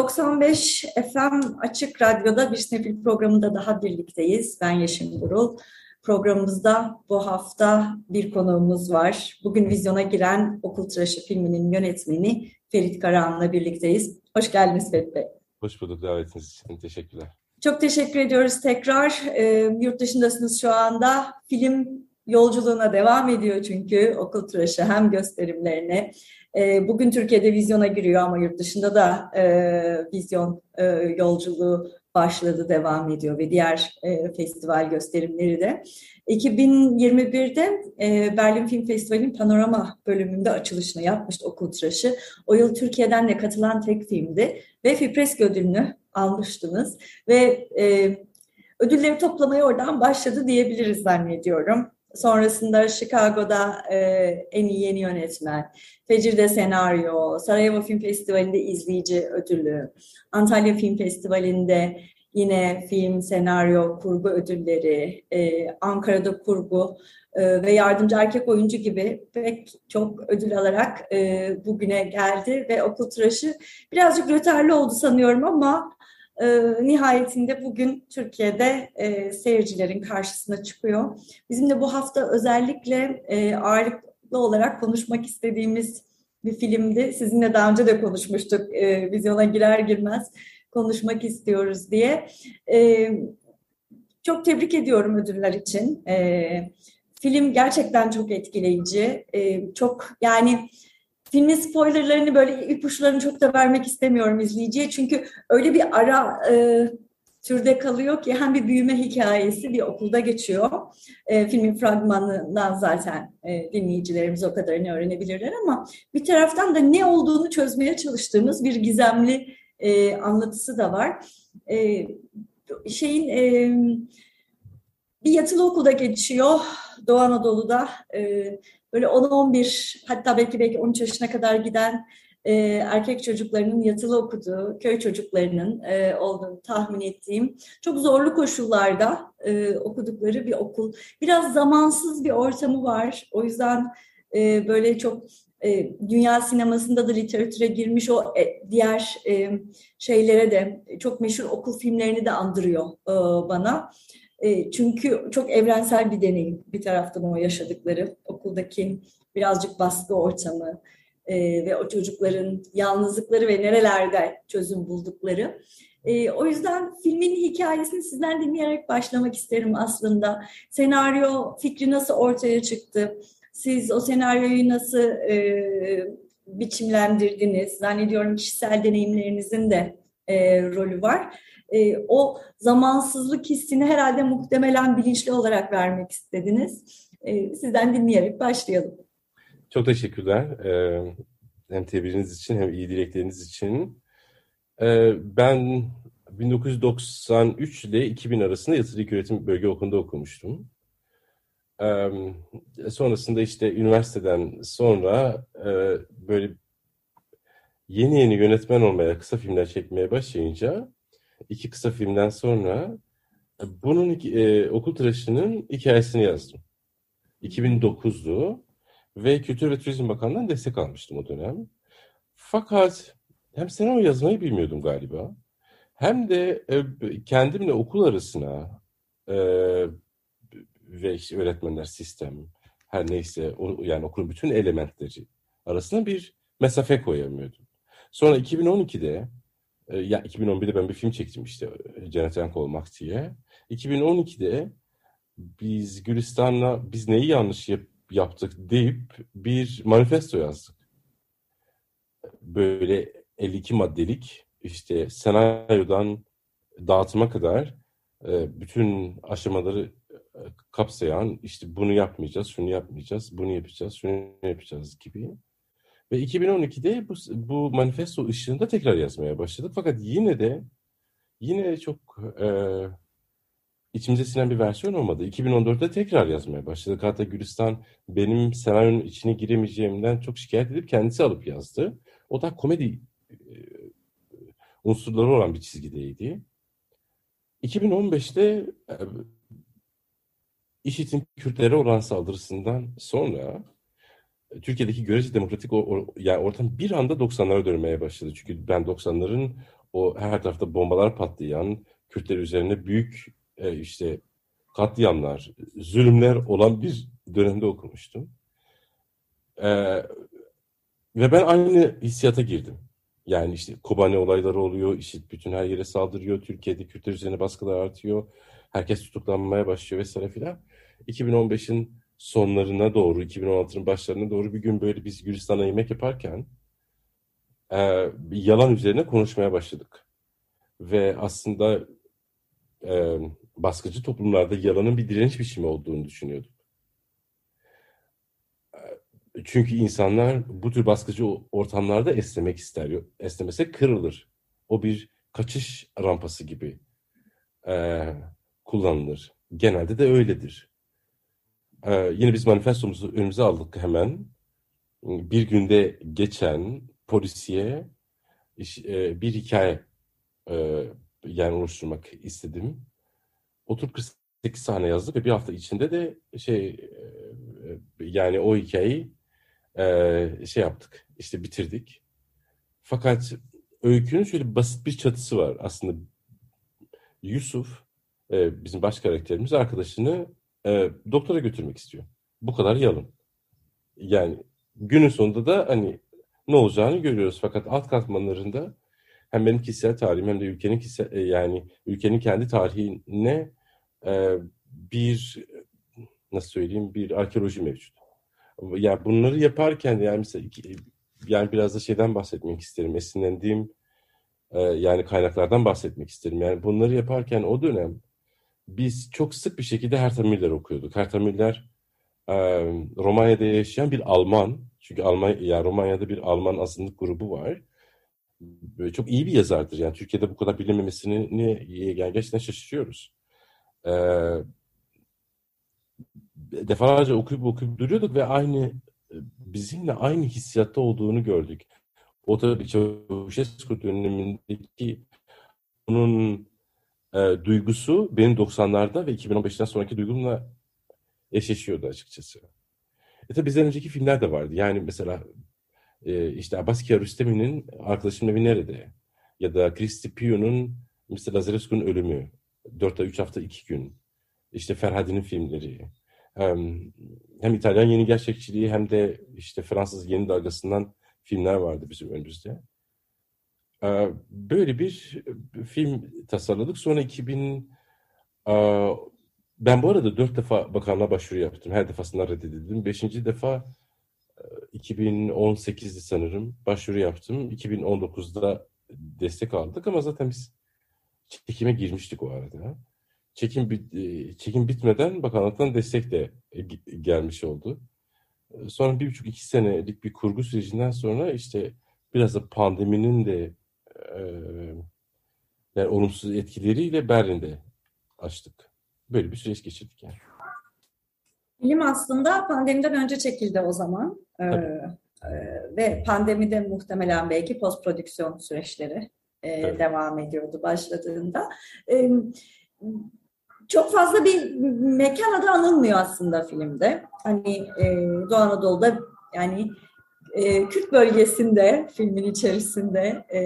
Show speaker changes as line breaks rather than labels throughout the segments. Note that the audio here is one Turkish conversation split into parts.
95 FM Açık Radyo'da bir Snefil programında daha birlikteyiz. Ben Yeşim Burul. Programımızda bu hafta bir konuğumuz var. Bugün vizyona giren Okul Tıraşı filminin yönetmeni Ferit Karahan'la birlikteyiz. Hoş geldiniz Ferit Bey.
Hoş bulduk davetiniz için. Teşekkürler.
Çok teşekkür ediyoruz tekrar. E, yurt dışındasınız şu anda. Film yolculuğuna devam ediyor çünkü Okul Tıraşı hem gösterimlerine e, bugün Türkiye'de vizyona giriyor ama yurt dışında da e, vizyon e, yolculuğu başladı, devam ediyor ve diğer e, festival gösterimleri de. 2021'de e, Berlin Film Festivali'nin panorama bölümünde açılışını yapmıştı Okul Tıraşı. O yıl Türkiye'den de katılan tek filmdi ve Fipresk ödülünü almıştınız ve e, ödülleri toplamaya oradan başladı diyebiliriz zannediyorum. Sonrasında Chicago'da e, en iyi yeni yönetmen, Fecir'de senaryo, Sarajevo Film Festivali'nde izleyici ödülü, Antalya Film Festivali'nde yine film, senaryo, kurgu ödülleri, e, Ankara'da kurgu e, ve yardımcı erkek oyuncu gibi pek çok ödül alarak e, bugüne geldi ve okul tıraşı birazcık rötarlı oldu sanıyorum ama e, nihayetinde bugün Türkiye'de e, seyircilerin karşısına çıkıyor. Bizim de bu hafta özellikle e, ağırlıklı olarak konuşmak istediğimiz bir filmdi. Sizinle daha önce de konuşmuştuk e, vizyona girer girmez konuşmak istiyoruz diye. E, çok tebrik ediyorum ödüller için. E, film gerçekten çok etkileyici. E, çok yani filmin spoilerlarını böyle ipuçlarını çok da vermek istemiyorum izleyiciye. Çünkü öyle bir ara e, türde kalıyor ki hem bir büyüme hikayesi bir okulda geçiyor. E, filmin fragmanından zaten e, dinleyicilerimiz o kadarını öğrenebilirler ama bir taraftan da ne olduğunu çözmeye çalıştığımız bir gizemli e, anlatısı da var. E, şeyin e, bir yatılı okulda geçiyor Doğu Anadolu'da. E, böyle 10-11 hatta belki belki 13 yaşına kadar giden e, erkek çocuklarının yatılı okuduğu, köy çocuklarının e, olduğunu tahmin ettiğim çok zorlu koşullarda e, okudukları bir okul. Biraz zamansız bir ortamı var. O yüzden e, böyle çok e, dünya sinemasında da literatüre girmiş o e, diğer e, şeylere de çok meşhur okul filmlerini de andırıyor e, bana. E, çünkü çok evrensel bir deneyim bir taraftan o yaşadıkları okuldaki birazcık baskı ortamı e, ve o çocukların yalnızlıkları ve nerelerde çözüm buldukları. E, o yüzden filmin hikayesini sizden dinleyerek başlamak isterim aslında. Senaryo fikri nasıl ortaya çıktı? Siz o senaryoyu nasıl e, biçimlendirdiniz? Zannediyorum kişisel deneyimlerinizin de e, rolü var e, o zamansızlık hissini herhalde muhtemelen bilinçli olarak vermek istediniz. E, sizden dinleyerek başlayalım.
Çok teşekkürler. Ee, hem tebriniz için hem iyi dilekleriniz için. Ee, ben 1993 ile 2000 arasında Yatılı Öğretim Bölge Okulu'nda okumuştum. Ee, sonrasında işte üniversiteden sonra e, böyle yeni yeni yönetmen olmaya, kısa filmler çekmeye başlayınca iki kısa filmden sonra e, bunun e, okul tıraşının hikayesini yazdım. 2009'du ve Kültür ve Turizm Bakanlığı'ndan destek almıştım o dönem. Fakat hem senaryo yazmayı bilmiyordum galiba. Hem de e, kendimle okul arasına e, ve işte öğretmenler sistem her neyse o, yani okulun bütün elementleri arasında bir mesafe koyamıyordum. Sonra 2012'de ee, ya 2011'de ben bir film çektim işte Cennet Yank olmak diye. 2012'de biz Gülistan'la biz neyi yanlış yap, yaptık deyip bir manifesto yazdık. Böyle 52 maddelik işte senaryodan dağıtıma kadar e, bütün aşamaları e, kapsayan işte bunu yapmayacağız, şunu yapmayacağız, bunu yapacağız, şunu yapacağız gibi Ve 2012'de bu, bu manifesto ışığında tekrar yazmaya başladık. Fakat yine de yine çok e, içimize sinen bir versiyon olmadı. 2014'te tekrar yazmaya başladık. Hatta Gülistan benim senaryonun içine giremeyeceğimden çok şikayet edip kendisi alıp yazdı. O da komedi e, unsurları olan bir çizgideydi. 2015'te e, IŞİD'in Kürtlere olan saldırısından sonra Türkiye'deki görece demokratik o, o, yani ortam bir anda 90'lara dönmeye başladı. Çünkü ben 90'ların o her tarafta bombalar patlayan, Kürtler üzerine büyük e, işte katliamlar, zulümler olan bir dönemde okumuştum. E, ve ben aynı hissiyata girdim. Yani işte Kobane olayları oluyor, IŞİD bütün her yere saldırıyor, Türkiye'de Kürtler üzerine baskılar artıyor, herkes tutuklanmaya başlıyor vesaire filan. 2015'in sonlarına doğru, 2016'nın başlarına doğru bir gün böyle biz Gülistan'a yemek yaparken e, yalan üzerine konuşmaya başladık. Ve aslında e, baskıcı toplumlarda yalanın bir direniş biçimi olduğunu düşünüyorduk. Çünkü insanlar bu tür baskıcı ortamlarda esnemek ister. Esnemese kırılır. O bir kaçış rampası gibi e, kullanılır. Genelde de öyledir. E, yine biz manifestomuzu önümüze aldık hemen. Bir günde geçen polisiye e, bir hikaye e, yani oluşturmak istedim. Oturup 48 sahne yazdık ve bir hafta içinde de şey e, yani o hikayeyi şey yaptık, işte bitirdik. Fakat öykünün şöyle basit bir çatısı var. Aslında Yusuf, bizim baş karakterimiz arkadaşını e, doktora götürmek istiyor. Bu kadar yalın. Yani günün sonunda da hani ne olacağını görüyoruz. Fakat alt katmanlarında hem benim kişisel tarihim hem de ülkenin kişisel, yani ülkenin kendi tarihine e, bir nasıl söyleyeyim bir arkeoloji mevcut. Yani bunları yaparken yani mesela yani biraz da şeyden bahsetmek isterim. Esinlendiğim e, yani kaynaklardan bahsetmek isterim. Yani bunları yaparken o dönem biz çok sık bir şekilde Herta Müller okuyorduk. Herta Müller e, Romanya'da yaşayan bir Alman. Çünkü Almanya, yani Romanya'da bir Alman azınlık grubu var. Böyle çok iyi bir yazardır. Yani Türkiye'de bu kadar bilinmemesini yani gerçekten şaşırıyoruz. E, defalarca okuyup okuyup duruyorduk ve aynı bizimle aynı hissiyatta olduğunu gördük. O tabii Çavuşescu dönemindeki onun e, duygusu benim 90'larda ve 2015'ten sonraki duygumla eşleşiyordu açıkçası. E tabii bizden önceki filmler de vardı. Yani mesela e, işte Abbas Kiarostami'nin Arkadaşım Evi Nerede? Ya da Christy Pio'nun Mr. Lazarescu'nun Ölümü. 4 ay 3 hafta 2 gün. İşte Ferhadi'nin filmleri hem İtalyan yeni gerçekçiliği hem de işte Fransız yeni dalgasından filmler vardı bizim önümüzde. Böyle bir film tasarladık. Sonra 2000 ben bu arada dört defa bakanlığa başvuru yaptım. Her defasında reddedildim. Beşinci defa 2018'de sanırım başvuru yaptım. 2019'da destek aldık ama zaten biz çekime girmiştik o arada çekim e, çekim bitmeden bakanlıktan destek de e, gelmiş oldu. E, sonra bir buçuk iki senelik bir kurgu sürecinden sonra işte biraz da pandeminin de e, yani olumsuz etkileriyle Berlin'de açtık. Böyle bir süreç geçirdik yani.
Film aslında pandemiden önce çekildi o zaman. Ee, e, ve pandemide muhtemelen belki post prodüksiyon süreçleri e, devam ediyordu başladığında. E, çok fazla bir mekan adı anılmıyor aslında filmde. Hani e, Doğu Anadolu'da yani e, Kürt bölgesinde filmin içerisinde e,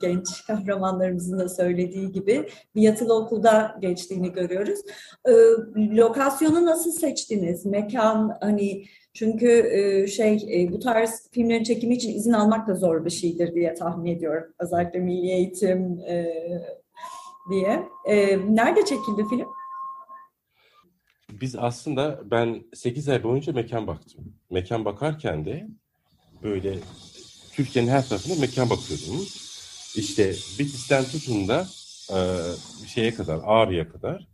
genç kahramanlarımızın da söylediği gibi bir yatılı okulda geçtiğini görüyoruz. E, lokasyonu nasıl seçtiniz? Mekan hani çünkü e, şey e, bu tarz filmlerin çekimi için izin almak da zor bir şeydir diye tahmin ediyorum. Özellikle milli eğitim e, diye. E, nerede çekildi film?
Biz aslında ben 8 ay boyunca mekan baktım. Mekan bakarken de böyle Türkiye'nin her tarafında mekan bakıyordum. İşte Bitlis'ten tutun da e, şeye kadar, Ağrı'ya kadar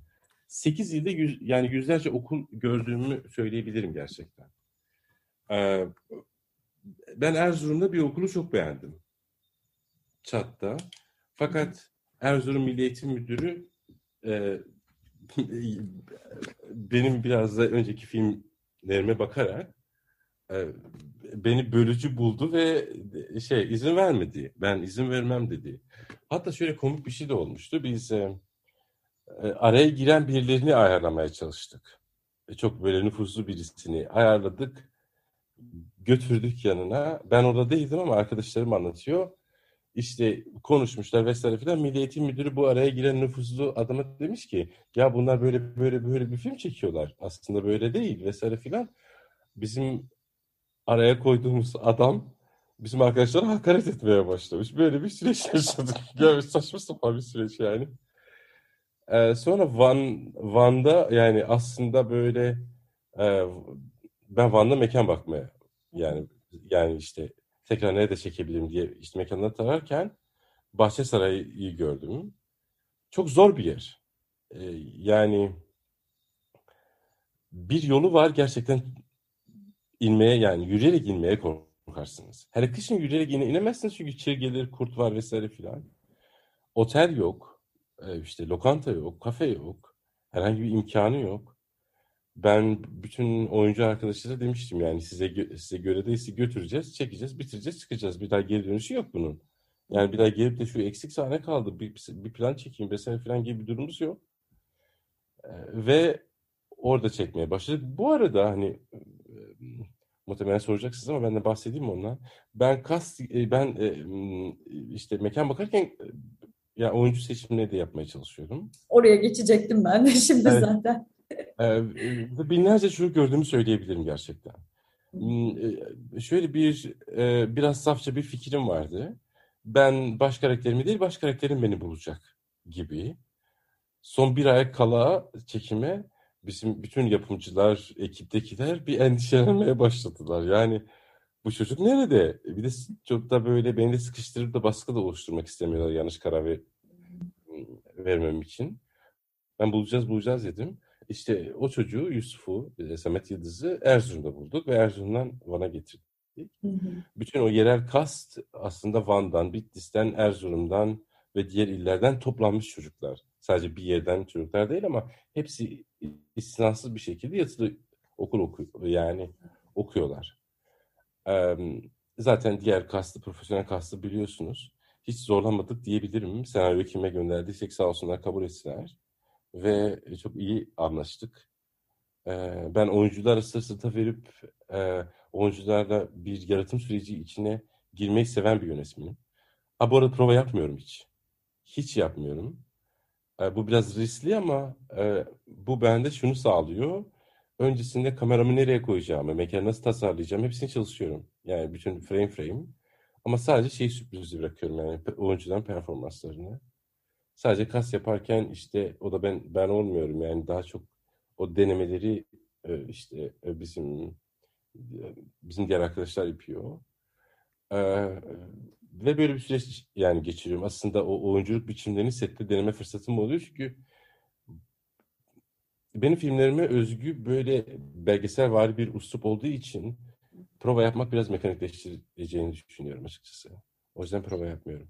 8 ilde yüz, yani yüzlerce okul gördüğümü söyleyebilirim gerçekten. E, ben Erzurum'da bir okulu çok beğendim. Çat'ta. Fakat Erzurum Milli Eğitim Müdürü e, benim biraz da önceki filmlerime bakarak e, beni bölücü buldu ve şey izin vermedi. Ben izin vermem dedi. Hatta şöyle komik bir şey de olmuştu. Biz e, e, araya giren birilerini ayarlamaya çalıştık. E, çok böyle nüfuzlu birisini ayarladık. Götürdük yanına. Ben orada değildim ama arkadaşlarım anlatıyor. İşte konuşmuşlar vesaire filan. Milli Eğitim Müdürü bu araya giren nüfuzlu adama demiş ki ya bunlar böyle böyle böyle bir film çekiyorlar. Aslında böyle değil vesaire filan. Bizim araya koyduğumuz adam bizim arkadaşlara hakaret etmeye başlamış. Böyle bir süreç yaşadık. Yani saçma sapan bir süreç yani. Ee, sonra Van Van'da yani aslında böyle e, ben Van'da mekan bakmaya yani yani işte tekrar nerede çekebilirim diye işte mekanları tararken Bahçesaray'ı gördüm. Çok zor bir yer. Ee, yani bir yolu var gerçekten inmeye yani yürüyerek inmeye korkarsınız. Hele kışın yürüyerek ine, inemezsiniz çünkü çirgelir, kurt var vesaire filan. Otel yok, e, işte lokanta yok, kafe yok, herhangi bir imkanı yok. Ben bütün oyuncu arkadaşlara demiştim yani size size göre değilse götüreceğiz, çekeceğiz, bitireceğiz, çıkacağız. Bir daha geri dönüşü yok bunun. Yani bir daha gelip de şu eksik sahne kaldı, bir, bir plan çekeyim vesaire filan gibi bir durumumuz yok. E, ve orada çekmeye başladık. Bu arada hani muhtemelen soracaksınız ama ben de bahsedeyim ondan. Ben kas ben işte mekan bakarken ya oyuncu seçimleri de yapmaya çalışıyordum.
Oraya geçecektim ben de şimdi evet. zaten.
binlerce çocuk gördüğümü söyleyebilirim gerçekten. Şöyle bir biraz safça bir fikrim vardı. Ben baş karakterimi değil, baş karakterim beni bulacak gibi. Son bir ay kala çekime bizim bütün yapımcılar, ekiptekiler bir endişelenmeye başladılar. Yani bu çocuk nerede? Bir de çok da böyle beni de sıkıştırıp da baskı da oluşturmak istemiyorlar yanlış karar ver, vermem için. Ben bulacağız bulacağız dedim. İşte o çocuğu Yusuf'u, e, Samet Yıldız'ı Erzurum'da bulduk ve Erzurum'dan Van'a getirdik. Hı hı. Bütün o yerel kast aslında Van'dan, Bitlis'ten, Erzurum'dan ve diğer illerden toplanmış çocuklar. Sadece bir yerden çocuklar değil ama hepsi istisnasız bir şekilde yatılı okul okuyor yani okuyorlar. Zaten diğer kastı, profesyonel kastı biliyorsunuz. Hiç zorlamadık diyebilirim. Senaryo kime gönderdiysek sağ olsunlar kabul ettiler. Ve çok iyi anlaştık. Ben oyunculara sırt sırta verip e, oyuncularla bir yaratım süreci içine girmeyi seven bir yönetmenim. Ha bu arada prova yapmıyorum hiç. Hiç yapmıyorum. E, bu biraz riskli ama e, bu bende şunu sağlıyor. Öncesinde kameramı nereye koyacağımı, mekanı nasıl tasarlayacağım hepsini çalışıyorum. Yani bütün frame frame. Ama sadece şey sürprizi bırakıyorum yani oyuncudan performanslarını. Sadece kas yaparken işte o da ben ben olmuyorum yani daha çok o denemeleri işte bizim bizim diğer arkadaşlar yapıyor. Ve böyle bir süreç yani geçiriyorum. Aslında o oyunculuk biçimlerini sette deneme fırsatım oluyor çünkü benim filmlerime özgü böyle belgesel var bir ustup olduğu için prova yapmak biraz mekanikleştireceğini düşünüyorum açıkçası. O yüzden prova yapmıyorum.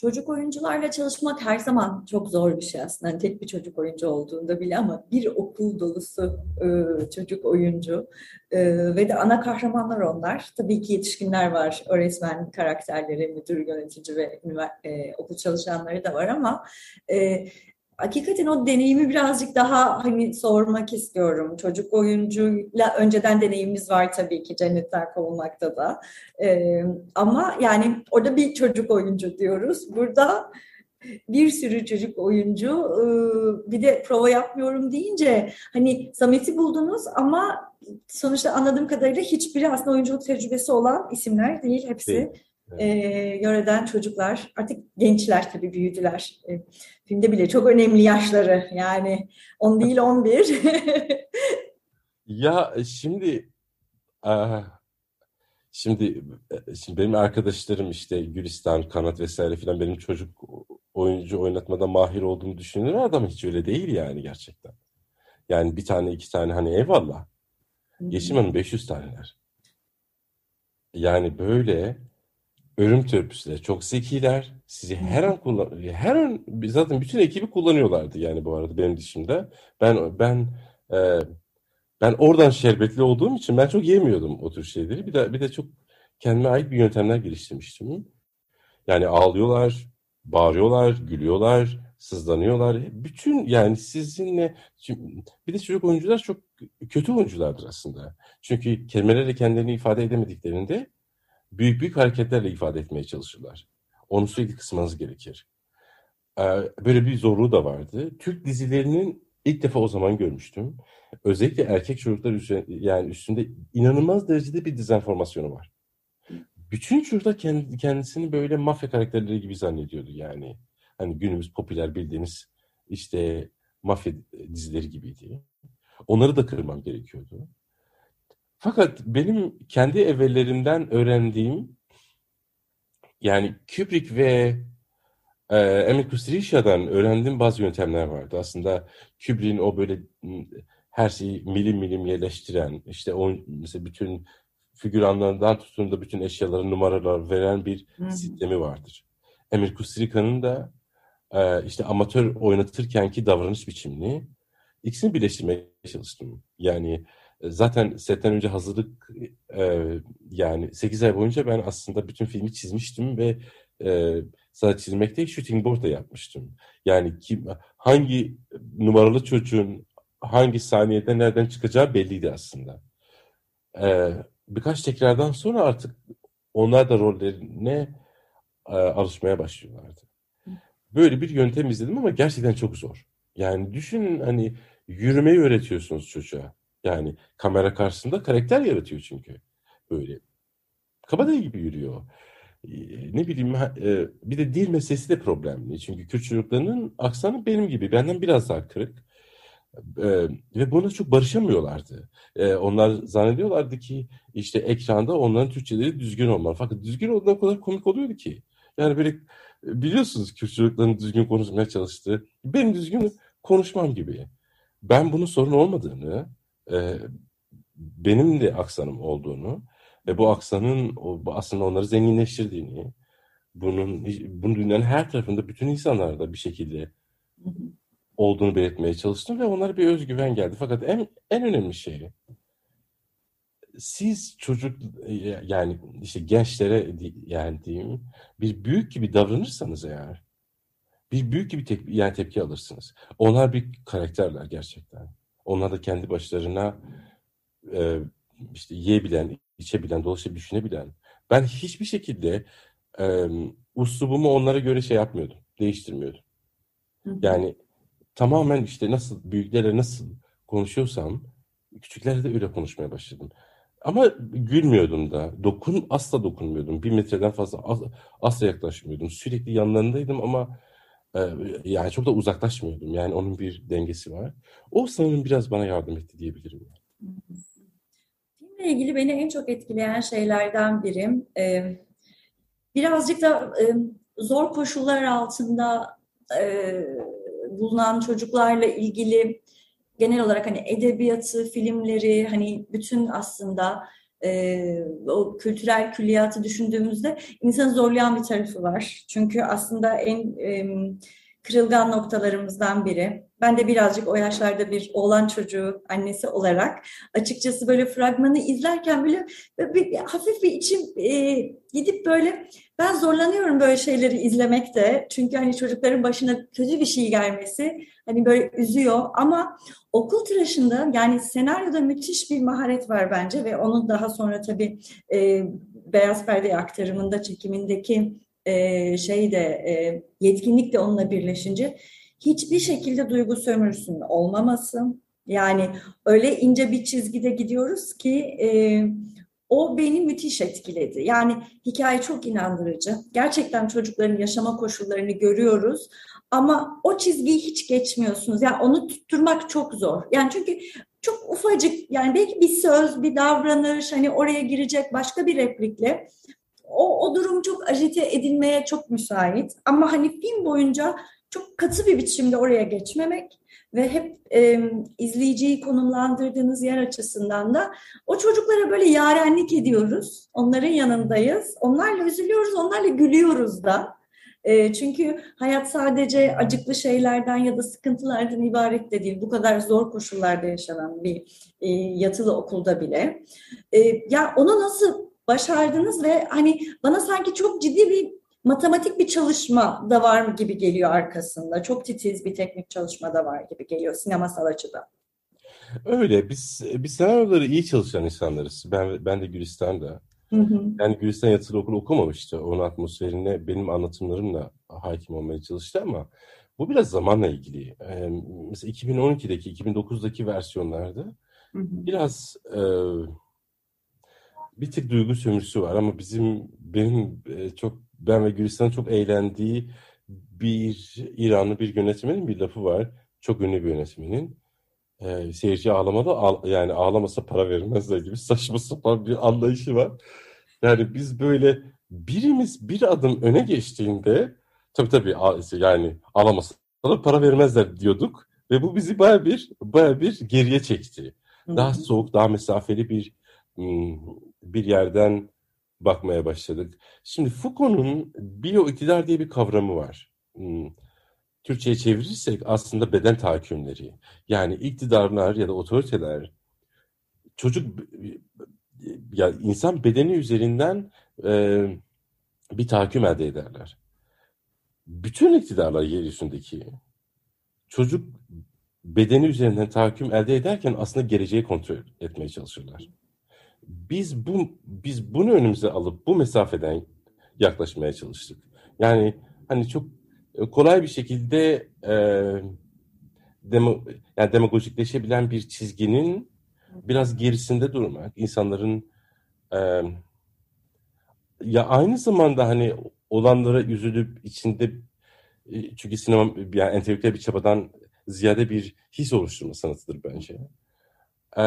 Çocuk oyuncularla çalışmak her zaman çok zor bir şey aslında. Yani tek bir çocuk oyuncu olduğunda bile ama bir okul dolusu e, çocuk oyuncu e, ve de ana kahramanlar onlar. Tabii ki yetişkinler var, öğretmen karakterleri, müdür, yönetici ve e, okul çalışanları da var ama e, hakikaten o deneyimi birazcık daha hani sormak istiyorum. Çocuk oyuncuyla önceden deneyimimiz var tabii ki Cennetler Kovulmak'ta da. Ee, ama yani orada bir çocuk oyuncu diyoruz. Burada bir sürü çocuk oyuncu bir de prova yapmıyorum deyince hani Samet'i buldunuz ama sonuçta anladığım kadarıyla hiçbiri aslında oyunculuk tecrübesi olan isimler değil hepsi. Değil. Evet. E, yöreden çocuklar artık gençler tabii büyüdüler. E, filmde bile çok önemli yaşları yani 10 değil 11.
ya şimdi şimdi şimdi benim arkadaşlarım işte Gülistan, Kanat vesaire filan benim çocuk oyuncu oynatmada mahir olduğumu düşünüyorlar adam hiç öyle değil yani gerçekten. Yani bir tane iki tane hani eyvallah. Yeşim Hanım 500 taneler. Yani böyle ölüm törpüsüler. Çok zekiler. Sizi her an kullan her an zaten bütün ekibi kullanıyorlardı yani bu arada benim dışımda. Ben ben e, ben oradan şerbetli olduğum için ben çok yemiyordum o tür şeyleri. Bir de bir de çok kendime ait bir yöntemler geliştirmiştim. Yani ağlıyorlar, bağırıyorlar, gülüyorlar, sızlanıyorlar. Bütün yani sizinle bir de çocuk oyuncular çok kötü oyunculardır aslında. Çünkü kelimelerle kendilerini ifade edemediklerinde büyük büyük hareketlerle ifade etmeye çalışırlar. Onu sürekli kısmanız gerekir. Ee, böyle bir zorluğu da vardı. Türk dizilerinin ilk defa o zaman görmüştüm. Özellikle erkek çocuklar üstünde, yani üstünde inanılmaz derecede bir dezenformasyonu var. Bütün çocuklar kendisini böyle mafya karakterleri gibi zannediyordu yani. Hani günümüz popüler bildiğiniz işte mafya dizileri gibiydi. Onları da kırmam gerekiyordu. Fakat benim kendi evvellerimden öğrendiğim yani Kubrick ve e, Emil Kustrica'dan öğrendiğim bazı yöntemler vardı. Aslında Kubrick'in o böyle her şeyi milim milim yerleştiren, işte o mesela bütün figüranlarından tutun da bütün eşyaları numaralar veren bir Hı-hı. sistemi vardır. Emir Kustrica'nın da e, işte amatör oynatırkenki davranış biçimini ikisini birleştirmeye çalıştım. Yani zaten setten önce hazırlık e, yani 8 ay boyunca ben aslında bütün filmi çizmiştim ve e, sadece çizmek değil shooting board da yapmıştım. Yani kim hangi numaralı çocuğun hangi saniyede nereden çıkacağı belliydi aslında. E, birkaç tekrardan sonra artık onlar da rollerine e, alışmaya başlıyorlardı. Böyle bir yöntem izledim ama gerçekten çok zor. Yani düşünün hani yürümeyi öğretiyorsunuz çocuğa. Yani kamera karşısında karakter yaratıyor çünkü. Böyle kabadayı gibi yürüyor. Ne bileyim bir de dil meselesi de problemli. Çünkü Kürt çocuklarının aksanı benim gibi. Benden biraz daha kırık. Ee, ve buna çok barışamıyorlardı. Ee, onlar zannediyorlardı ki işte ekranda onların Türkçeleri düzgün olmalı. Fakat düzgün olduğunda o kadar komik oluyordu ki. Yani böyle biliyorsunuz Kürt çocukların düzgün konuşmaya çalıştığı. Benim düzgün konuşmam gibi. Ben bunun sorun olmadığını e, benim de aksanım olduğunu ve bu aksanın aslında onları zenginleştirdiğini, bunun bunun dünyanın her tarafında bütün insanlarda bir şekilde olduğunu belirtmeye çalıştım ve onlara bir özgüven geldi. Fakat en en önemli şey siz çocuk yani işte gençlere yani diyeyim bir büyük gibi davranırsanız eğer bir büyük gibi tep yani tepki alırsınız. Onlar bir karakterler gerçekten. Onlar da kendi başlarına e, işte yiyebilen, içebilen, dolaşıp düşünebilen. Ben hiçbir şekilde e, uslubumu onlara göre şey yapmıyordum, değiştirmiyordum. Yani tamamen işte nasıl büyüklerle nasıl konuşuyorsam küçüklerle de öyle konuşmaya başladım. Ama gülmüyordum da. Dokun asla dokunmuyordum. Bir metreden fazla asla yaklaşmıyordum. Sürekli yanlarındaydım ama yani çok da uzaklaşmıyordum. Yani onun bir dengesi var. O sanırım biraz bana yardım etti diyebilirim.
Filmle ilgili beni en çok etkileyen şeylerden biri e, birazcık da e, zor koşullar altında e, bulunan çocuklarla ilgili genel olarak hani edebiyatı, filmleri, hani bütün aslında e, o kültürel külliyatı düşündüğümüzde insanı zorlayan bir tarafı var. Çünkü aslında en e, kırılgan noktalarımızdan biri. Ben de birazcık o yaşlarda bir oğlan çocuğu annesi olarak açıkçası böyle fragmanı izlerken bile bir, hafif bir içim e, gidip böyle ben zorlanıyorum böyle şeyleri izlemekte. Çünkü hani çocukların başına kötü bir şey gelmesi hani böyle üzüyor ama okul tıraşında yani senaryoda müthiş bir maharet var bence ve onun daha sonra tabii e, Beyaz Perde aktarımında çekimindeki e, şey de e, yetkinlik de onunla birleşince hiçbir şekilde duygu sömürüsünün olmaması yani öyle ince bir çizgide gidiyoruz ki e, o beni müthiş etkiledi. Yani hikaye çok inandırıcı. Gerçekten çocukların yaşama koşullarını görüyoruz ama o çizgiyi hiç geçmiyorsunuz. Yani onu tutturmak çok zor. Yani çünkü çok ufacık yani belki bir söz, bir davranış hani oraya girecek başka bir replikle o, o durum çok ajite edilmeye çok müsait. Ama hani film boyunca çok katı bir biçimde oraya geçmemek ve hep e, izleyiciyi konumlandırdığınız yer açısından da o çocuklara böyle yarenlik ediyoruz. Onların yanındayız. Onlarla üzülüyoruz, onlarla gülüyoruz da. E, çünkü hayat sadece acıklı şeylerden ya da sıkıntılardan ibaret de değil. Bu kadar zor koşullarda yaşanan bir e, yatılı okulda bile. E, ya onu nasıl başardınız ve hani bana sanki çok ciddi bir matematik bir çalışma da var gibi geliyor arkasında. Çok titiz bir teknik çalışma da var gibi geliyor sinemasal açıdan.
Öyle. Biz biz senaryoları iyi çalışan insanlarız. Ben ben de Gülistan'da. Hı hı. Yani Gülistan yatılı okul okumamıştı. Onun atmosferine benim anlatımlarımla hakim olmaya çalıştı ama bu biraz zamanla ilgili. Ee, mesela 2012'deki, 2009'daki versiyonlarda hı hı. biraz e, bir tık duygu sömürüsü var ama bizim benim e, çok ben ve Gülistan'ın çok eğlendiği bir İranlı bir yönetmenin bir lafı var. Çok ünlü bir yönetmenin. E, seyirci ağlamadı ağ, yani ağlamasa para vermezler gibi saçma sapan bir anlayışı var. Yani biz böyle birimiz bir adım öne geçtiğinde tabii tabii yani ağlamasa da para vermezler diyorduk ve bu bizi baya bir baya bir geriye çekti. Daha soğuk, daha mesafeli bir bir yerden bakmaya başladık. Şimdi Foucault'un biyo iktidar diye bir kavramı var. Hmm. Türkçe'ye çevirirsek aslında beden tahakkümleri. Yani iktidarlar ya da otoriteler çocuk ya insan bedeni üzerinden e, bir tahakküm elde ederler. Bütün iktidarlar yeryüzündeki çocuk bedeni üzerinden tahakküm elde ederken aslında geleceği kontrol etmeye çalışırlar biz bu biz bunu önümüze alıp bu mesafeden yaklaşmaya çalıştık. Yani hani çok e, kolay bir şekilde e, demo, yani demagojikleşebilen bir çizginin biraz gerisinde durmak, insanların e, ya aynı zamanda hani olanlara üzülüp içinde e, çünkü sinema yani entelektüel bir çabadan ziyade bir his oluşturma sanatıdır bence. Ee,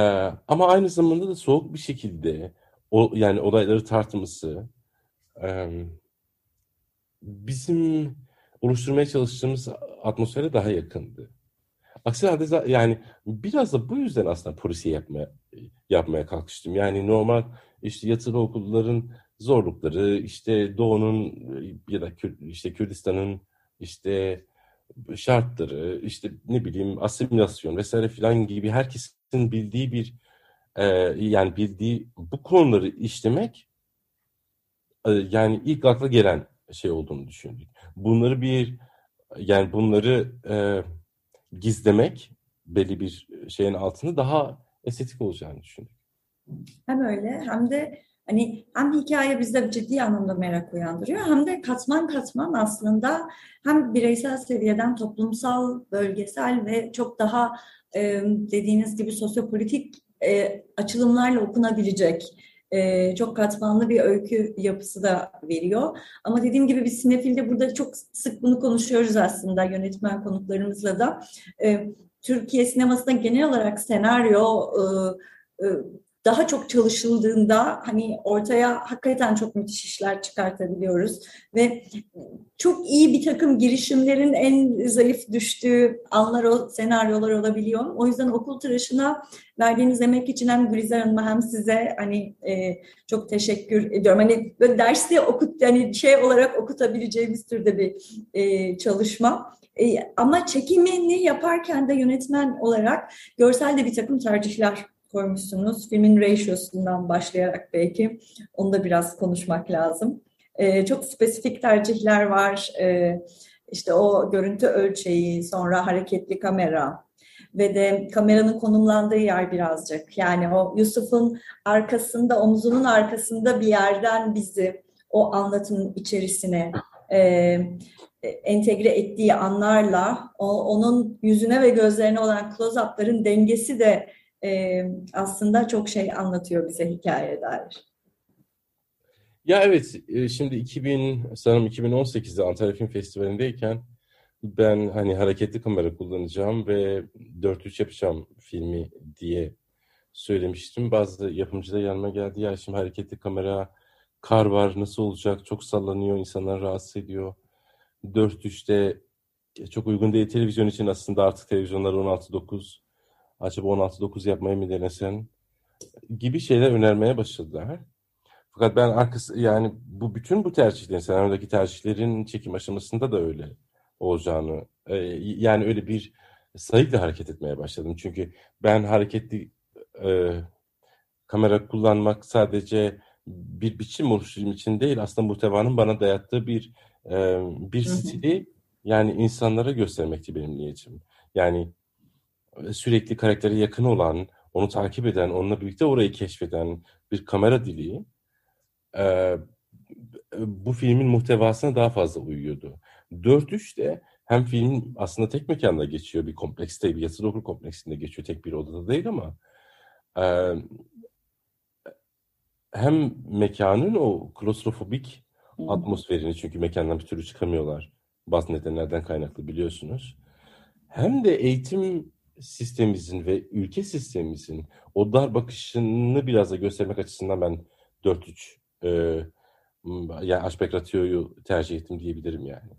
ama aynı zamanda da soğuk bir şekilde o yani olayları tartması e, bizim oluşturmaya çalıştığımız atmosfere daha yakındı. Aksi halde yani biraz da bu yüzden aslında polisiye yapmaya, yapmaya kalkıştım. Yani normal işte yatılı okulların zorlukları, işte Doğu'nun ya da işte Kürdistan'ın işte şartları, işte ne bileyim asimilasyon vesaire filan gibi herkesin bildiği bir e, yani bildiği bu konuları işlemek e, yani ilk akla gelen şey olduğunu düşündük. Bunları bir yani bunları e, gizlemek belli bir şeyin altında daha estetik olacağını düşündük.
Hem öyle hem de hani hem hikaye bizde ciddi anlamda merak uyandırıyor hem de katman katman aslında hem bireysel seviyeden toplumsal, bölgesel ve çok daha e, dediğiniz gibi sosyopolitik e, açılımlarla okunabilecek e, çok katmanlı bir öykü yapısı da veriyor. Ama dediğim gibi biz Sinefil'de burada çok sık bunu konuşuyoruz aslında yönetmen konuklarımızla da. E, Türkiye sinemasında genel olarak senaryo e, daha çok çalışıldığında hani ortaya hakikaten çok müthiş işler çıkartabiliyoruz ve çok iyi bir takım girişimlerin en zayıf düştüğü anlar o senaryolar olabiliyor. O yüzden okul tıraşına verdiğiniz emek için hem Gülizar Hanım'a hem size hani e, çok teşekkür ediyorum. Hani böyle derste okut yani şey olarak okutabileceğimiz türde bir e, çalışma. E, ama çekimini yaparken de yönetmen olarak görselde bir takım tercihler koymuşsunuz. Filmin ratio'sundan başlayarak belki onu da biraz konuşmak lazım. Ee, çok spesifik tercihler var. Ee, işte o görüntü ölçeği, sonra hareketli kamera ve de kameranın konumlandığı yer birazcık. Yani o Yusuf'un arkasında, omzunun arkasında bir yerden bizi o anlatımın içerisine e, entegre ettiği anlarla o, onun yüzüne ve gözlerine olan close-up'ların dengesi de e, aslında çok şey anlatıyor bize hikaye dair.
Ya evet, e, şimdi 2000 sanırım 2018'de Antalya Film Festivali'ndeyken ben hani hareketli kamera kullanacağım ve 4-3 yapacağım filmi diye söylemiştim. Bazı yapımcı da yanıma geldi. Ya şimdi hareketli kamera, kar var nasıl olacak? Çok sallanıyor, insanlar rahatsız ediyor. 4-3'te çok uygun değil televizyon için aslında artık televizyonlar 16.9 acaba 16.9 yapmayı mı denesen gibi şeyler önermeye başladılar. Fakat ben arkası yani bu bütün bu tercihlerin senaryodaki tercihlerin çekim aşamasında da öyle olacağını e, yani öyle bir sayıkla hareket etmeye başladım. Çünkü ben hareketli e, kamera kullanmak sadece bir biçim oluşturayım için değil aslında muhtevanın bana dayattığı bir e, bir stili yani insanlara göstermekti benim niyetim. Yani sürekli karaktere yakın olan, onu takip eden, onunla birlikte orayı keşfeden bir kamera dili e, bu filmin muhtevasına daha fazla uyuyordu. 4-3 de hem film aslında tek mekanda geçiyor bir komplekste, bir yatılı okul kompleksinde geçiyor. Tek bir odada değil ama e, hem mekanın o klostrofobik atmosferini çünkü mekandan bir türlü çıkamıyorlar. Bazı nedenlerden kaynaklı biliyorsunuz. Hem de eğitim sistemimizin ve ülke sistemimizin o dar bakışını biraz da göstermek açısından ben 4-3 e, yani Aşbek Ratio'yu tercih ettim diyebilirim yani.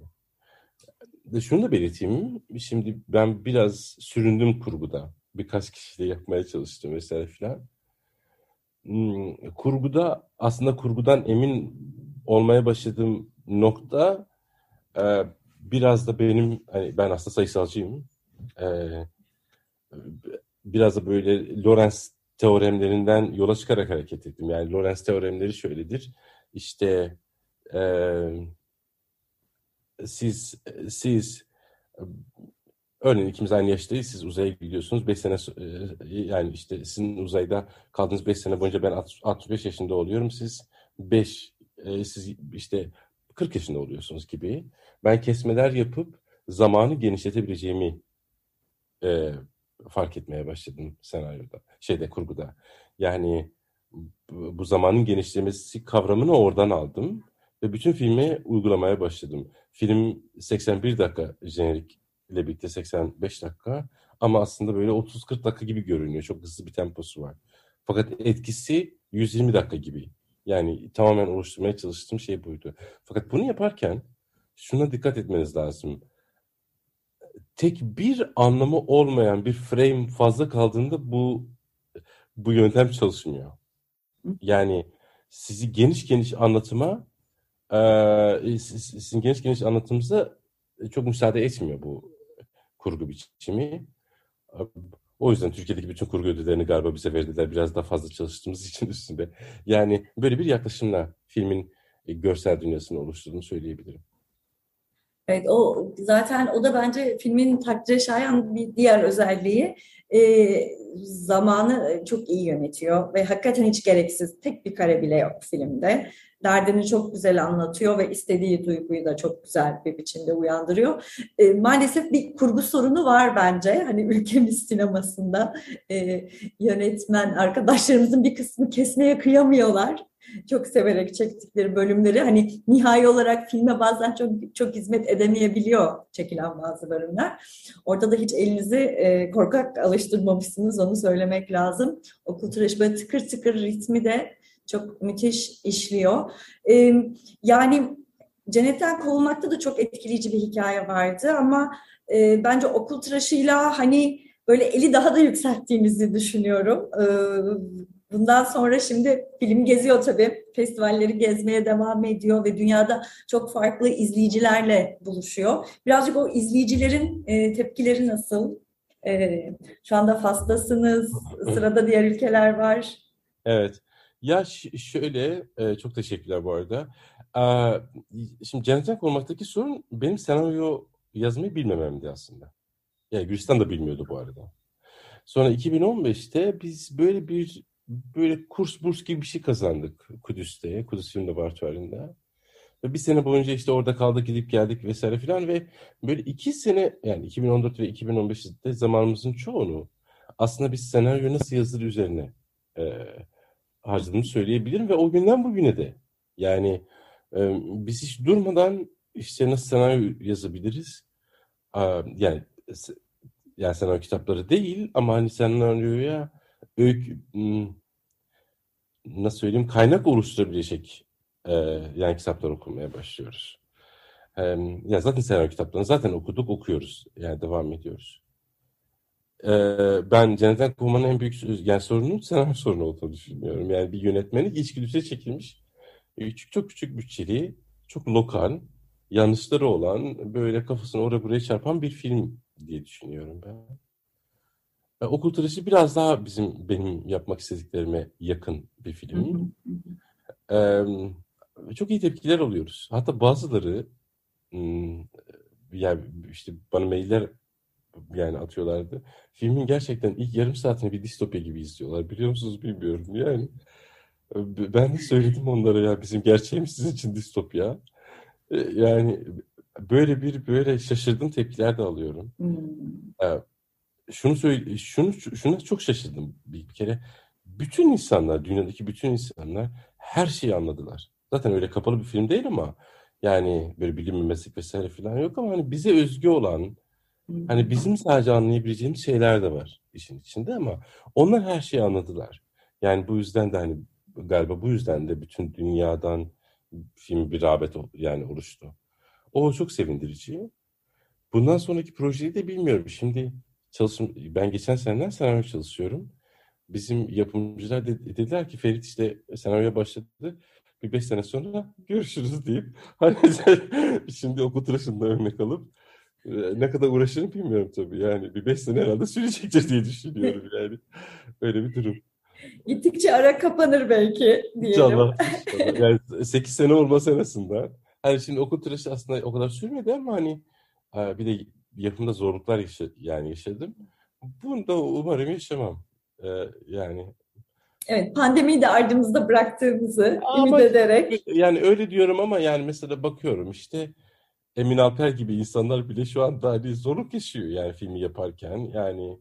De şunu da belirteyim. Şimdi ben biraz süründüm kurguda. Birkaç kişiyle yapmaya çalıştım vesaire filan. Hmm, kurguda aslında kurgudan emin olmaya başladığım nokta e, biraz da benim hani ben aslında sayısalcıyım. E, biraz da böyle Lorenz teoremlerinden yola çıkarak hareket ettim. Yani Lorenz teoremleri şöyledir. İşte e, siz siz örneğin ikimiz aynı yaştayız. Siz uzaya gidiyorsunuz. 5 sene yani işte sizin uzayda kaldığınız 5 sene boyunca ben 65 yaşında oluyorum. Siz 5 siz işte 40 yaşında oluyorsunuz gibi. Ben kesmeler yapıp zamanı genişletebileceğimi e, fark etmeye başladım senaryoda, şeyde kurguda. Yani bu zamanın genişlemesi kavramını oradan aldım ve bütün filmi uygulamaya başladım. Film 81 dakika jenerik ile birlikte 85 dakika ama aslında böyle 30-40 dakika gibi görünüyor. Çok hızlı bir temposu var. Fakat etkisi 120 dakika gibi. Yani tamamen oluşturmaya çalıştığım şey buydu. Fakat bunu yaparken şuna dikkat etmeniz lazım tek bir anlamı olmayan bir frame fazla kaldığında bu bu yöntem çalışmıyor. Yani sizi geniş geniş anlatıma e, sizin geniş geniş anlatımınıza çok müsaade etmiyor bu kurgu biçimi. O yüzden Türkiye'deki bütün kurgu ödüllerini galiba bize verdiler biraz daha fazla çalıştığımız için üstünde. Yani böyle bir yaklaşımla filmin görsel dünyasını oluşturduğunu söyleyebilirim.
Evet o zaten o da bence filmin takdire şayan bir diğer özelliği e, zamanı çok iyi yönetiyor ve hakikaten hiç gereksiz tek bir kare bile yok filmde. Derdini çok güzel anlatıyor ve istediği duyguyu da çok güzel bir biçimde uyandırıyor. E, maalesef bir kurgu sorunu var bence. Hani ülkemiz sinemasında e, yönetmen arkadaşlarımızın bir kısmı kesmeye kıyamıyorlar çok severek çektikleri bölümleri hani nihai olarak filme bazen çok çok hizmet edemeyebiliyor çekilen bazı bölümler. Orada da hiç elinizi e, korkak alıştırmamışsınız onu söylemek lazım. Okul tıraşı böyle tıkır tıkır ritmi de çok müthiş işliyor. E, yani Cennetten Kovulmak'ta da çok etkileyici bir hikaye vardı ama e, bence okul tıraşıyla hani böyle eli daha da yükselttiğimizi düşünüyorum. E, Bundan sonra şimdi film geziyor tabii. Festivalleri gezmeye devam ediyor ve dünyada çok farklı izleyicilerle buluşuyor. Birazcık o izleyicilerin e, tepkileri nasıl? E, şu anda Fas'tasınız, sırada diğer ülkeler var.
Evet. Ya şöyle, e, çok teşekkürler bu arada. Şimdi Cennetten Korunmak'taki sorun benim senaryo yazmayı bilmememdi aslında. Yani Gülistan da bilmiyordu bu arada. Sonra 2015'te biz böyle bir böyle kurs burs gibi bir şey kazandık Kudüs'te, Kudüs Film Laboratuvarı'nda. Ve bir sene boyunca işte orada kaldık gidip geldik vesaire filan ve böyle iki sene yani 2014 ve 2015'te zamanımızın çoğunu aslında biz senaryo nasıl yazılır üzerine e, harcadığımı söyleyebilirim ve o günden bugüne de. Yani e, biz hiç durmadan işte nasıl senaryo yazabiliriz? E, yani yani senaryo kitapları değil ama hani senaryoya öykü nasıl söyleyeyim kaynak oluşturabilecek e, yani kitaplar okumaya başlıyoruz. ya zaten senaryo kitaplarını zaten okuduk, okuyoruz. Yani devam ediyoruz. ben Cennetten Kovman'ın en büyük yani sorunun senaryo sorunu olduğunu düşünüyorum. Yani bir yönetmenlik içgüdüsüne çekilmiş. Küçük, çok küçük bütçeli, çok lokal, yanlışları olan, böyle kafasını oraya buraya çarpan bir film diye düşünüyorum ben. E, Okul Tıraşı biraz daha bizim benim yapmak istediklerime yakın bir film. Ee, çok iyi tepkiler alıyoruz. Hatta bazıları yani işte bana mailler yani atıyorlardı. Filmin gerçekten ilk yarım saatini bir distopya gibi izliyorlar. Biliyor musunuz bilmiyorum yani. Ben de söyledim onlara ya bizim gerçeğimiz sizin için distopya. E, yani böyle bir böyle şaşırdığım tepkiler de alıyorum. Hmm. Şunu söyle şunu şuna çok şaşırdım bir, bir kere. Bütün insanlar, dünyadaki bütün insanlar her şeyi anladılar. Zaten öyle kapalı bir film değil ama yani böyle bilim meslek vesaire falan yok ama hani bize özgü olan hani bizim sadece anlayabileceğimiz şeyler de var işin içinde ama onlar her şeyi anladılar. Yani bu yüzden de hani galiba bu yüzden de bütün dünyadan film bir rağbet yani oluştu. O çok sevindirici. Bundan sonraki projeyi de bilmiyorum. Şimdi çalışım ben geçen seneden senaryo çalışıyorum. Bizim yapımcılar de, dediler ki Ferit işte senaryoya başladı. Bir beş sene sonra görüşürüz deyip hani şimdi okul tıraşında örnek alıp e, ne kadar uğraşırım bilmiyorum tabii. Yani bir beş sene herhalde sürecektir diye düşünüyorum yani. Öyle bir durum.
Gittikçe ara kapanır belki diyelim.
İnşallah. inşallah. Yani sekiz sene olması arasında. Hani şimdi okul tıraşı aslında o kadar sürmedi ama hani e, bir de yapımda zorluklar yaşa yani yaşadım. Bunu da umarım yaşamam. Ee, yani
Evet, pandemiyi de ardımızda bıraktığımızı ama, ümit ederek.
Yani öyle diyorum ama yani mesela bakıyorum işte Emin Alper gibi insanlar bile şu anda hani zorluk yaşıyor yani filmi yaparken. Yani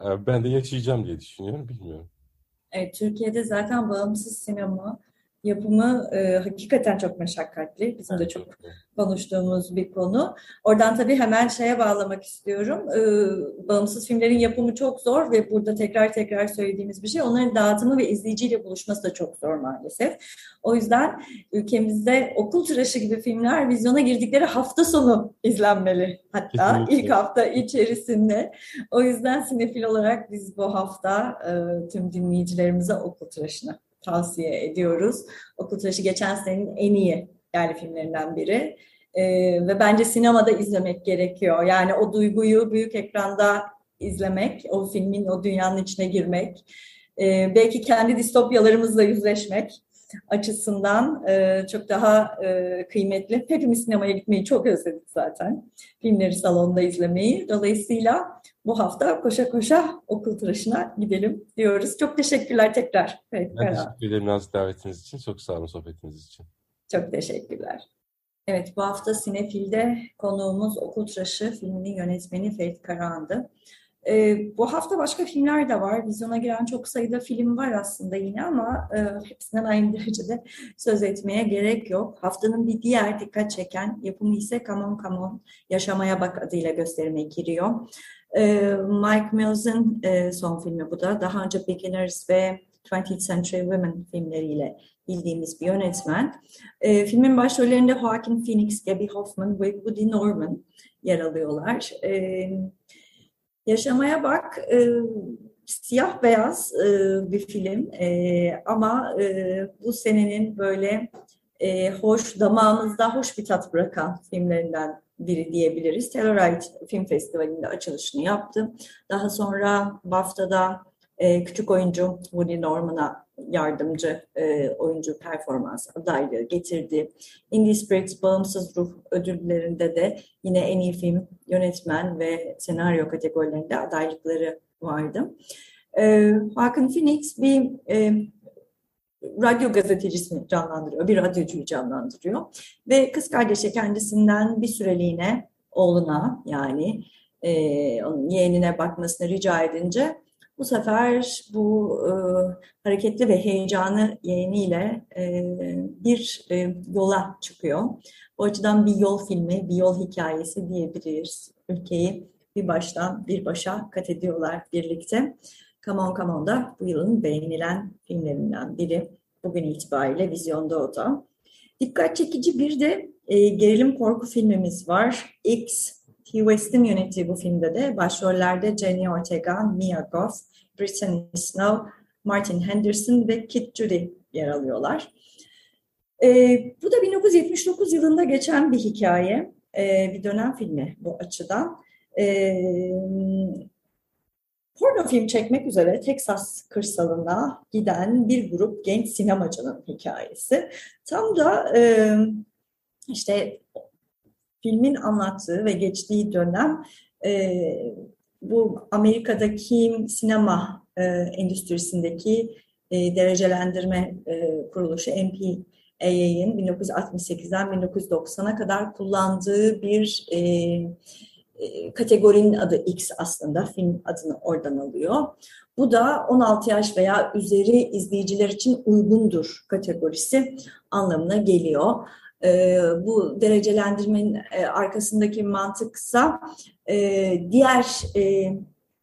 e, ben de yaşayacağım diye düşünüyorum, bilmiyorum.
Evet, Türkiye'de zaten bağımsız sinema yapımı e, hakikaten çok meşakkatli. Bizim de çok konuştuğumuz bir konu. Oradan tabii hemen şeye bağlamak istiyorum. E, bağımsız filmlerin yapımı çok zor ve burada tekrar tekrar söylediğimiz bir şey. Onların dağıtımı ve izleyiciyle buluşması da çok zor maalesef. O yüzden ülkemizde okul tıraşı gibi filmler vizyona girdikleri hafta sonu izlenmeli. Hatta Kesinlikle. ilk hafta içerisinde. O yüzden sinefil olarak biz bu hafta e, tüm dinleyicilerimize okul tıraşını tavsiye ediyoruz. Okul Tıraşı geçen senenin en iyi yerli filmlerinden biri. Ee, ve bence sinemada izlemek gerekiyor. Yani o duyguyu büyük ekranda izlemek, o filmin o dünyanın içine girmek, e, belki kendi distopyalarımızla yüzleşmek açısından e, çok daha e, kıymetli. Hepimiz sinemaya gitmeyi çok özledik zaten. Filmleri salonda izlemeyi. Dolayısıyla bu hafta koşa koşa okul tıraşına gidelim diyoruz. Çok teşekkürler tekrar.
Evet, ben teşekkür ederim nazik davetiniz için. Çok sağ olun sohbetiniz için.
Çok teşekkürler. Evet bu hafta Sinefil'de konuğumuz Okul Tıraşı filminin yönetmeni Ferit Karahan'dı. E, bu hafta başka filmler de var. Vizyona giren çok sayıda film var aslında yine ama e, hepsinden aynı derecede söz etmeye gerek yok. Haftanın bir diğer dikkat çeken yapımı ise Come On Come On Yaşamaya Bak adıyla gösterime giriyor. E, Mike Mills'ın e, son filmi bu da. Daha önce Beginners ve 20th Century Women filmleriyle bildiğimiz bir yönetmen. E, filmin başrollerinde Joaquin Phoenix, Gabby Hoffman ve Woody Norman yer alıyorlar. Evet Yaşamaya bak e, siyah beyaz e, bir film e, ama e, bu senenin böyle e, hoş, damağımızda hoş bir tat bırakan filmlerinden biri diyebiliriz. Telluride Film Festivali'nde açılışını yaptı. Daha sonra BAFTA'da e, küçük oyuncu Woody Norman'a yardımcı e, oyuncu performans adaylığı getirdi. Indie Spirit Bağımsız Ruh ödüllerinde de yine en iyi film, yönetmen ve senaryo kategorilerinde adaylıkları vardı. E, Hakan Phoenix bir e, radyo gazetecisini canlandırıyor, bir radyocuyu canlandırıyor. Ve kız kardeşi kendisinden bir süreliğine oğluna yani e, onun yeğenine bakmasını rica edince bu sefer bu e, hareketli ve heyecanı yeğeniyle e, bir e, yola çıkıyor. Bu açıdan bir yol filmi, bir yol hikayesi diyebiliriz. Ülkeyi bir baştan bir başa kat ediyorlar birlikte. Come On Come On da bu yılın beğenilen filmlerinden biri. Bugün itibariyle vizyonda o da. Dikkat çekici bir de e, gerilim korku filmimiz var. X, T. West'in yönettiği bu filmde de başrollerde Jenny Ortega, Mia Goth, Brittany Snow, Martin Henderson ve Kit Judy yer alıyorlar. E, bu da 1979 yılında geçen bir hikaye, e, bir dönem filmi bu açıdan. E, porno film çekmek üzere Texas kırsalına giden bir grup genç sinemacının hikayesi. Tam da e, işte filmin anlattığı ve geçtiği dönem e, bu Amerika'daki sinema e, endüstrisindeki e, derecelendirme e, kuruluşu MPAA'nin 1968'den 1990'a kadar kullandığı bir e, e, kategorinin adı X aslında film adını oradan alıyor. Bu da 16 yaş veya üzeri izleyiciler için uygundur kategorisi anlamına geliyor. E, bu derecelendirmenin e, arkasındaki mantıksa e, diğer e,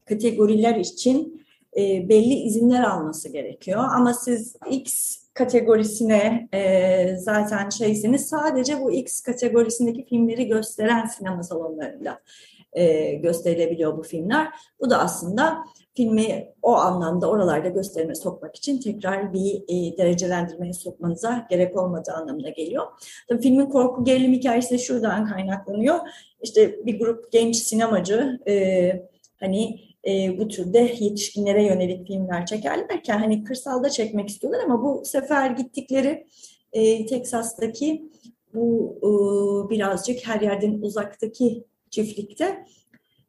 kategoriler için belli izinler alması gerekiyor. Ama siz X kategorisine zaten şeysiniz sadece bu X kategorisindeki filmleri gösteren sinema salonlarında gösterilebiliyor bu filmler. Bu da aslında filmi o anlamda oralarda gösterime sokmak için tekrar bir e, derecelendirmeye sokmanıza gerek olmadığı anlamına geliyor. Tabii filmin korku gerilim hikayesi şuradan kaynaklanıyor. İşte bir grup genç sinemacı e, hani e, bu türde yetişkinlere yönelik filmler çekerlerken hani kırsalda çekmek istiyorlar ama bu sefer gittikleri e, Teksas'taki bu e, birazcık her yerden uzaktaki çiftlikte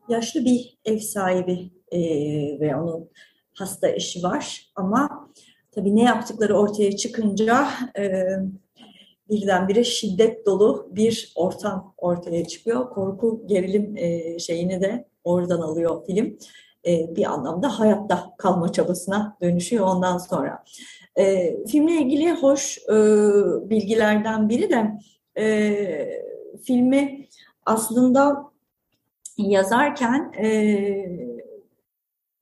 yaşlı bir ev sahibi e, ve onun hasta eşi var ama tabii ne yaptıkları ortaya çıkınca e, birdenbire şiddet dolu bir ortam ortaya çıkıyor. Korku, gerilim e, şeyini de oradan alıyor film. E, bir anlamda hayatta kalma çabasına dönüşüyor ondan sonra. E, filmle ilgili hoş e, bilgilerden biri de e, filmi aslında yazarken e,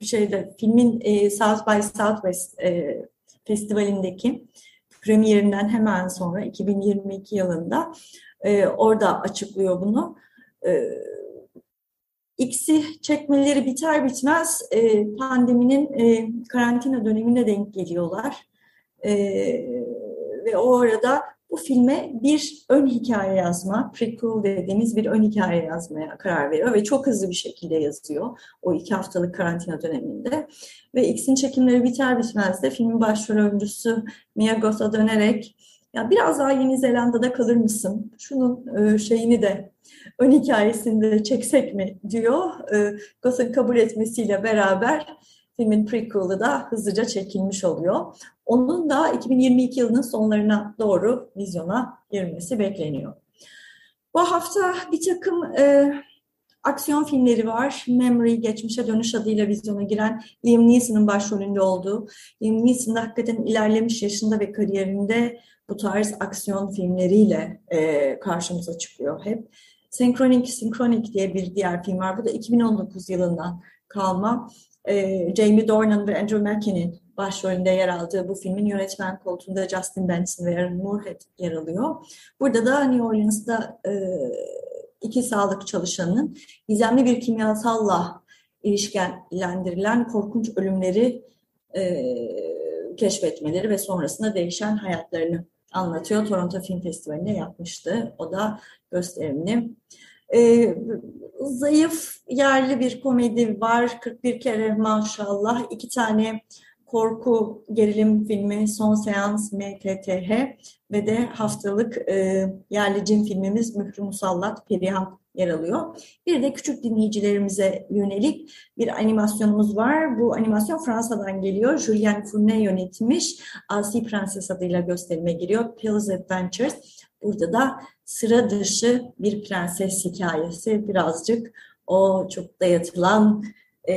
şeyde filmin e, South by Southwest e, festivalindeki premierinden hemen sonra 2022 yılında e, orada açıklıyor bunu. E, X'i çekmeleri biter bitmez e, pandeminin e, karantina dönemine denk geliyorlar. E, ve o arada bu filme bir ön hikaye yazma, prequel dediğimiz bir ön hikaye yazmaya karar veriyor ve çok hızlı bir şekilde yazıyor o iki haftalık karantina döneminde. Ve X'in çekimleri biter bitmez de filmin başrol oyuncusu Mia Goth'a dönerek ya biraz daha Yeni Zelanda'da kalır mısın? Şunun e, şeyini de ön hikayesini de çeksek mi diyor. E, Goth'ın kabul etmesiyle beraber filmin prequel'ı da hızlıca çekilmiş oluyor. Onun da 2022 yılının sonlarına doğru vizyona girmesi bekleniyor. Bu hafta bir takım e, aksiyon filmleri var. Memory, Geçmişe Dönüş adıyla vizyona giren Liam Neeson'ın başrolünde olduğu. Liam Neeson hakikaten ilerlemiş yaşında ve kariyerinde bu tarz aksiyon filmleriyle e, karşımıza çıkıyor hep. Synchronic, Synchronic diye bir diğer film var. Bu da 2019 yılından kalma. E, Jamie Dornan ve Andrew Mackin'in başrolünde yer aldığı bu filmin yönetmen koltuğunda Justin Benson ve Aaron Moorhead yer alıyor. Burada da New Orleans'da e, iki sağlık çalışanının gizemli bir kimyasalla ilişkilendirilen korkunç ölümleri e, keşfetmeleri ve sonrasında değişen hayatlarını anlatıyor. Toronto Film Festivali'nde yapmıştı. O da gösterimini. E, zayıf yerli bir komedi var. 41 kere maşallah. iki tane korku gerilim filmi Son Seans MTTH ve de haftalık e, yerli cin filmimiz Mührü Musallat Perihan yer alıyor. Bir de küçük dinleyicilerimize yönelik bir animasyonumuz var. Bu animasyon Fransa'dan geliyor. Julien Fournet yönetmiş. Asi Prenses adıyla gösterime giriyor. Pills Adventures. Burada da sıra dışı bir prenses hikayesi. Birazcık o çok dayatılan e,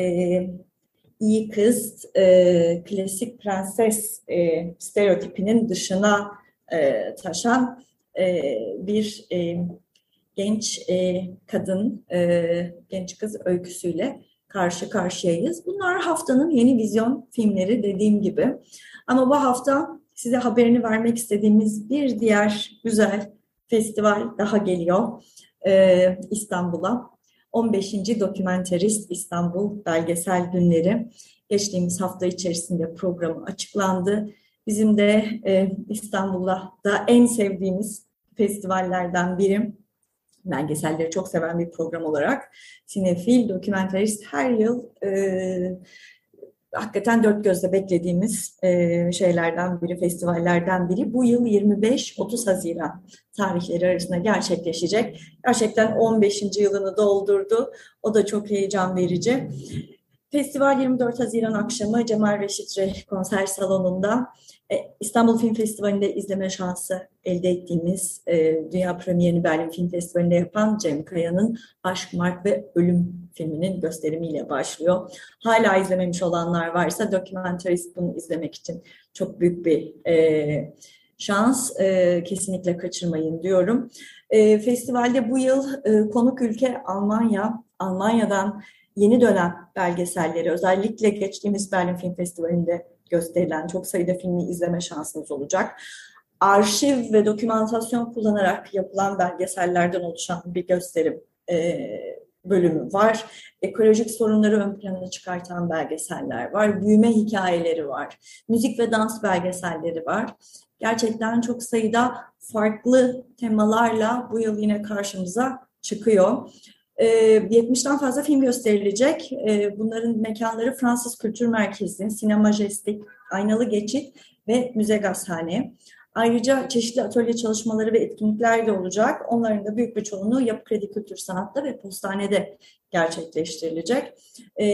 iyi kız, e, klasik prenses e, stereotipinin dışına e, taşan e, bir e, genç e, kadın, e, genç kız öyküsüyle karşı karşıyayız. Bunlar haftanın yeni vizyon filmleri dediğim gibi. Ama bu hafta size haberini vermek istediğimiz bir diğer güzel festival daha geliyor e, İstanbul'a. 15. Dokumenterist İstanbul Belgesel Günleri geçtiğimiz hafta içerisinde programı açıklandı. Bizim de e, İstanbul'da da en sevdiğimiz festivallerden biri. Belgeselleri çok seven bir program olarak Sinefil, Dokumenterist her yıl e, hakikaten dört gözle beklediğimiz e, şeylerden biri, festivallerden biri. Bu yıl 25-30 Haziran tarihleri arasında gerçekleşecek. Gerçekten 15. yılını doldurdu. O da çok heyecan verici. Festival 24 Haziran akşamı Cemal Reşit Reh konser salonunda İstanbul Film Festivali'nde izleme şansı elde ettiğimiz e, dünya premierini Berlin Film Festivali'nde yapan Cem Kaya'nın Aşk, Mark ve Ölüm filminin gösterimiyle başlıyor. Hala izlememiş olanlar varsa Dokumentarist bunu izlemek için çok büyük bir e, şans. E, kesinlikle kaçırmayın diyorum. E, festivalde bu yıl e, konuk ülke Almanya. Almanya'dan yeni dönem belgeselleri özellikle geçtiğimiz Berlin Film Festivali'nde gösterilen çok sayıda filmi izleme şansınız olacak. Arşiv ve dokümantasyon kullanarak yapılan belgesellerden oluşan bir gösterim e, bölümü var. Ekolojik sorunları ön plana çıkartan belgeseller var. Büyüme hikayeleri var. Müzik ve dans belgeselleri var. Gerçekten çok sayıda farklı temalarla bu yıl yine karşımıza çıkıyor. 70'ten ee, fazla film gösterilecek. Ee, bunların mekanları Fransız Kültür Merkezi, Sinema Jestik, Aynalı Geçit ve Müze Gazhane. Ayrıca çeşitli atölye çalışmaları ve etkinlikler de olacak. Onların da büyük bir çoğunluğu Yapı Kredi Kültür Sanat'ta ve Postane'de gerçekleştirilecek. E,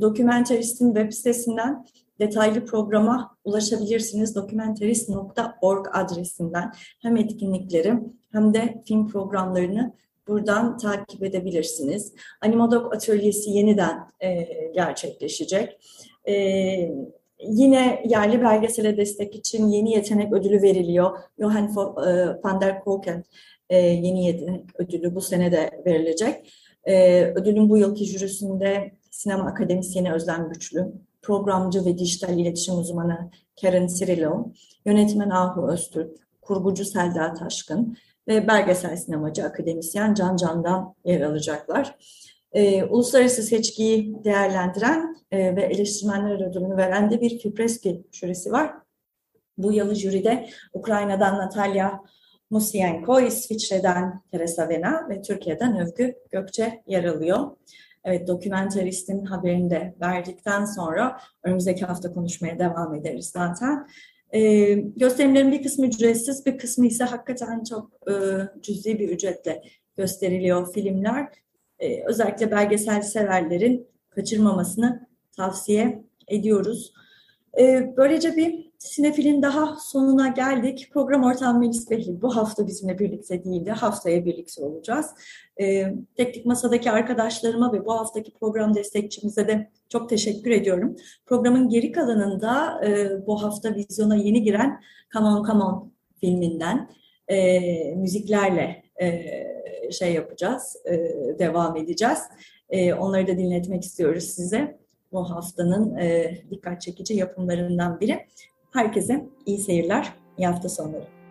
Dokümenterist'in web sitesinden detaylı programa ulaşabilirsiniz. Dokumenterist.org adresinden hem etkinlikleri hem de film programlarını buradan takip edebilirsiniz. Animodok Atölyesi yeniden e, gerçekleşecek. E, yine yerli belgesele destek için yeni yetenek ödülü veriliyor. Johan e, van der Koken e, yeni yetenek ödülü bu sene de verilecek. E, ödülün bu yılki jürisinde sinema akademisyeni Özlem Güçlü, programcı ve dijital iletişim uzmanı Karen Cirillo, yönetmen Ahu Öztürk, kurgucu Selda Taşkın, ve belgesel sinemacı akademisyen Can Can'dan yer alacaklar. E, uluslararası seçkiyi değerlendiren e, ve eleştirmenler ödülünü veren de bir Fipreski jürisi var. Bu yıl jüride Ukrayna'dan Natalya Musienko, İsviçre'den Teresa Vena ve Türkiye'den Övgü Gökçe yer alıyor. Evet, dokumentaristin haberini de verdikten sonra önümüzdeki hafta konuşmaya devam ederiz zaten. E, gösterimlerin bir kısmı ücretsiz, bir kısmı ise hakikaten çok e, cüzi bir ücretle gösteriliyor filmler. E, özellikle belgesel severlerin kaçırmamasını tavsiye ediyoruz. E, böylece bir sinefilin daha sonuna geldik. Program ortağım Melis Behli bu hafta bizimle birlikte değildi. Haftaya birlikte olacağız. E, teknik masadaki arkadaşlarıma ve bu haftaki program destekçimize de çok teşekkür ediyorum. Programın geri kalanında e, bu hafta vizyona yeni giren Come On Come On filminden e, müziklerle e, şey yapacağız, devam edeceğiz. Onları da dinletmek istiyoruz size. Bu haftanın e, dikkat çekici yapımlarından biri. Herkese iyi seyirler, iyi hafta sonları.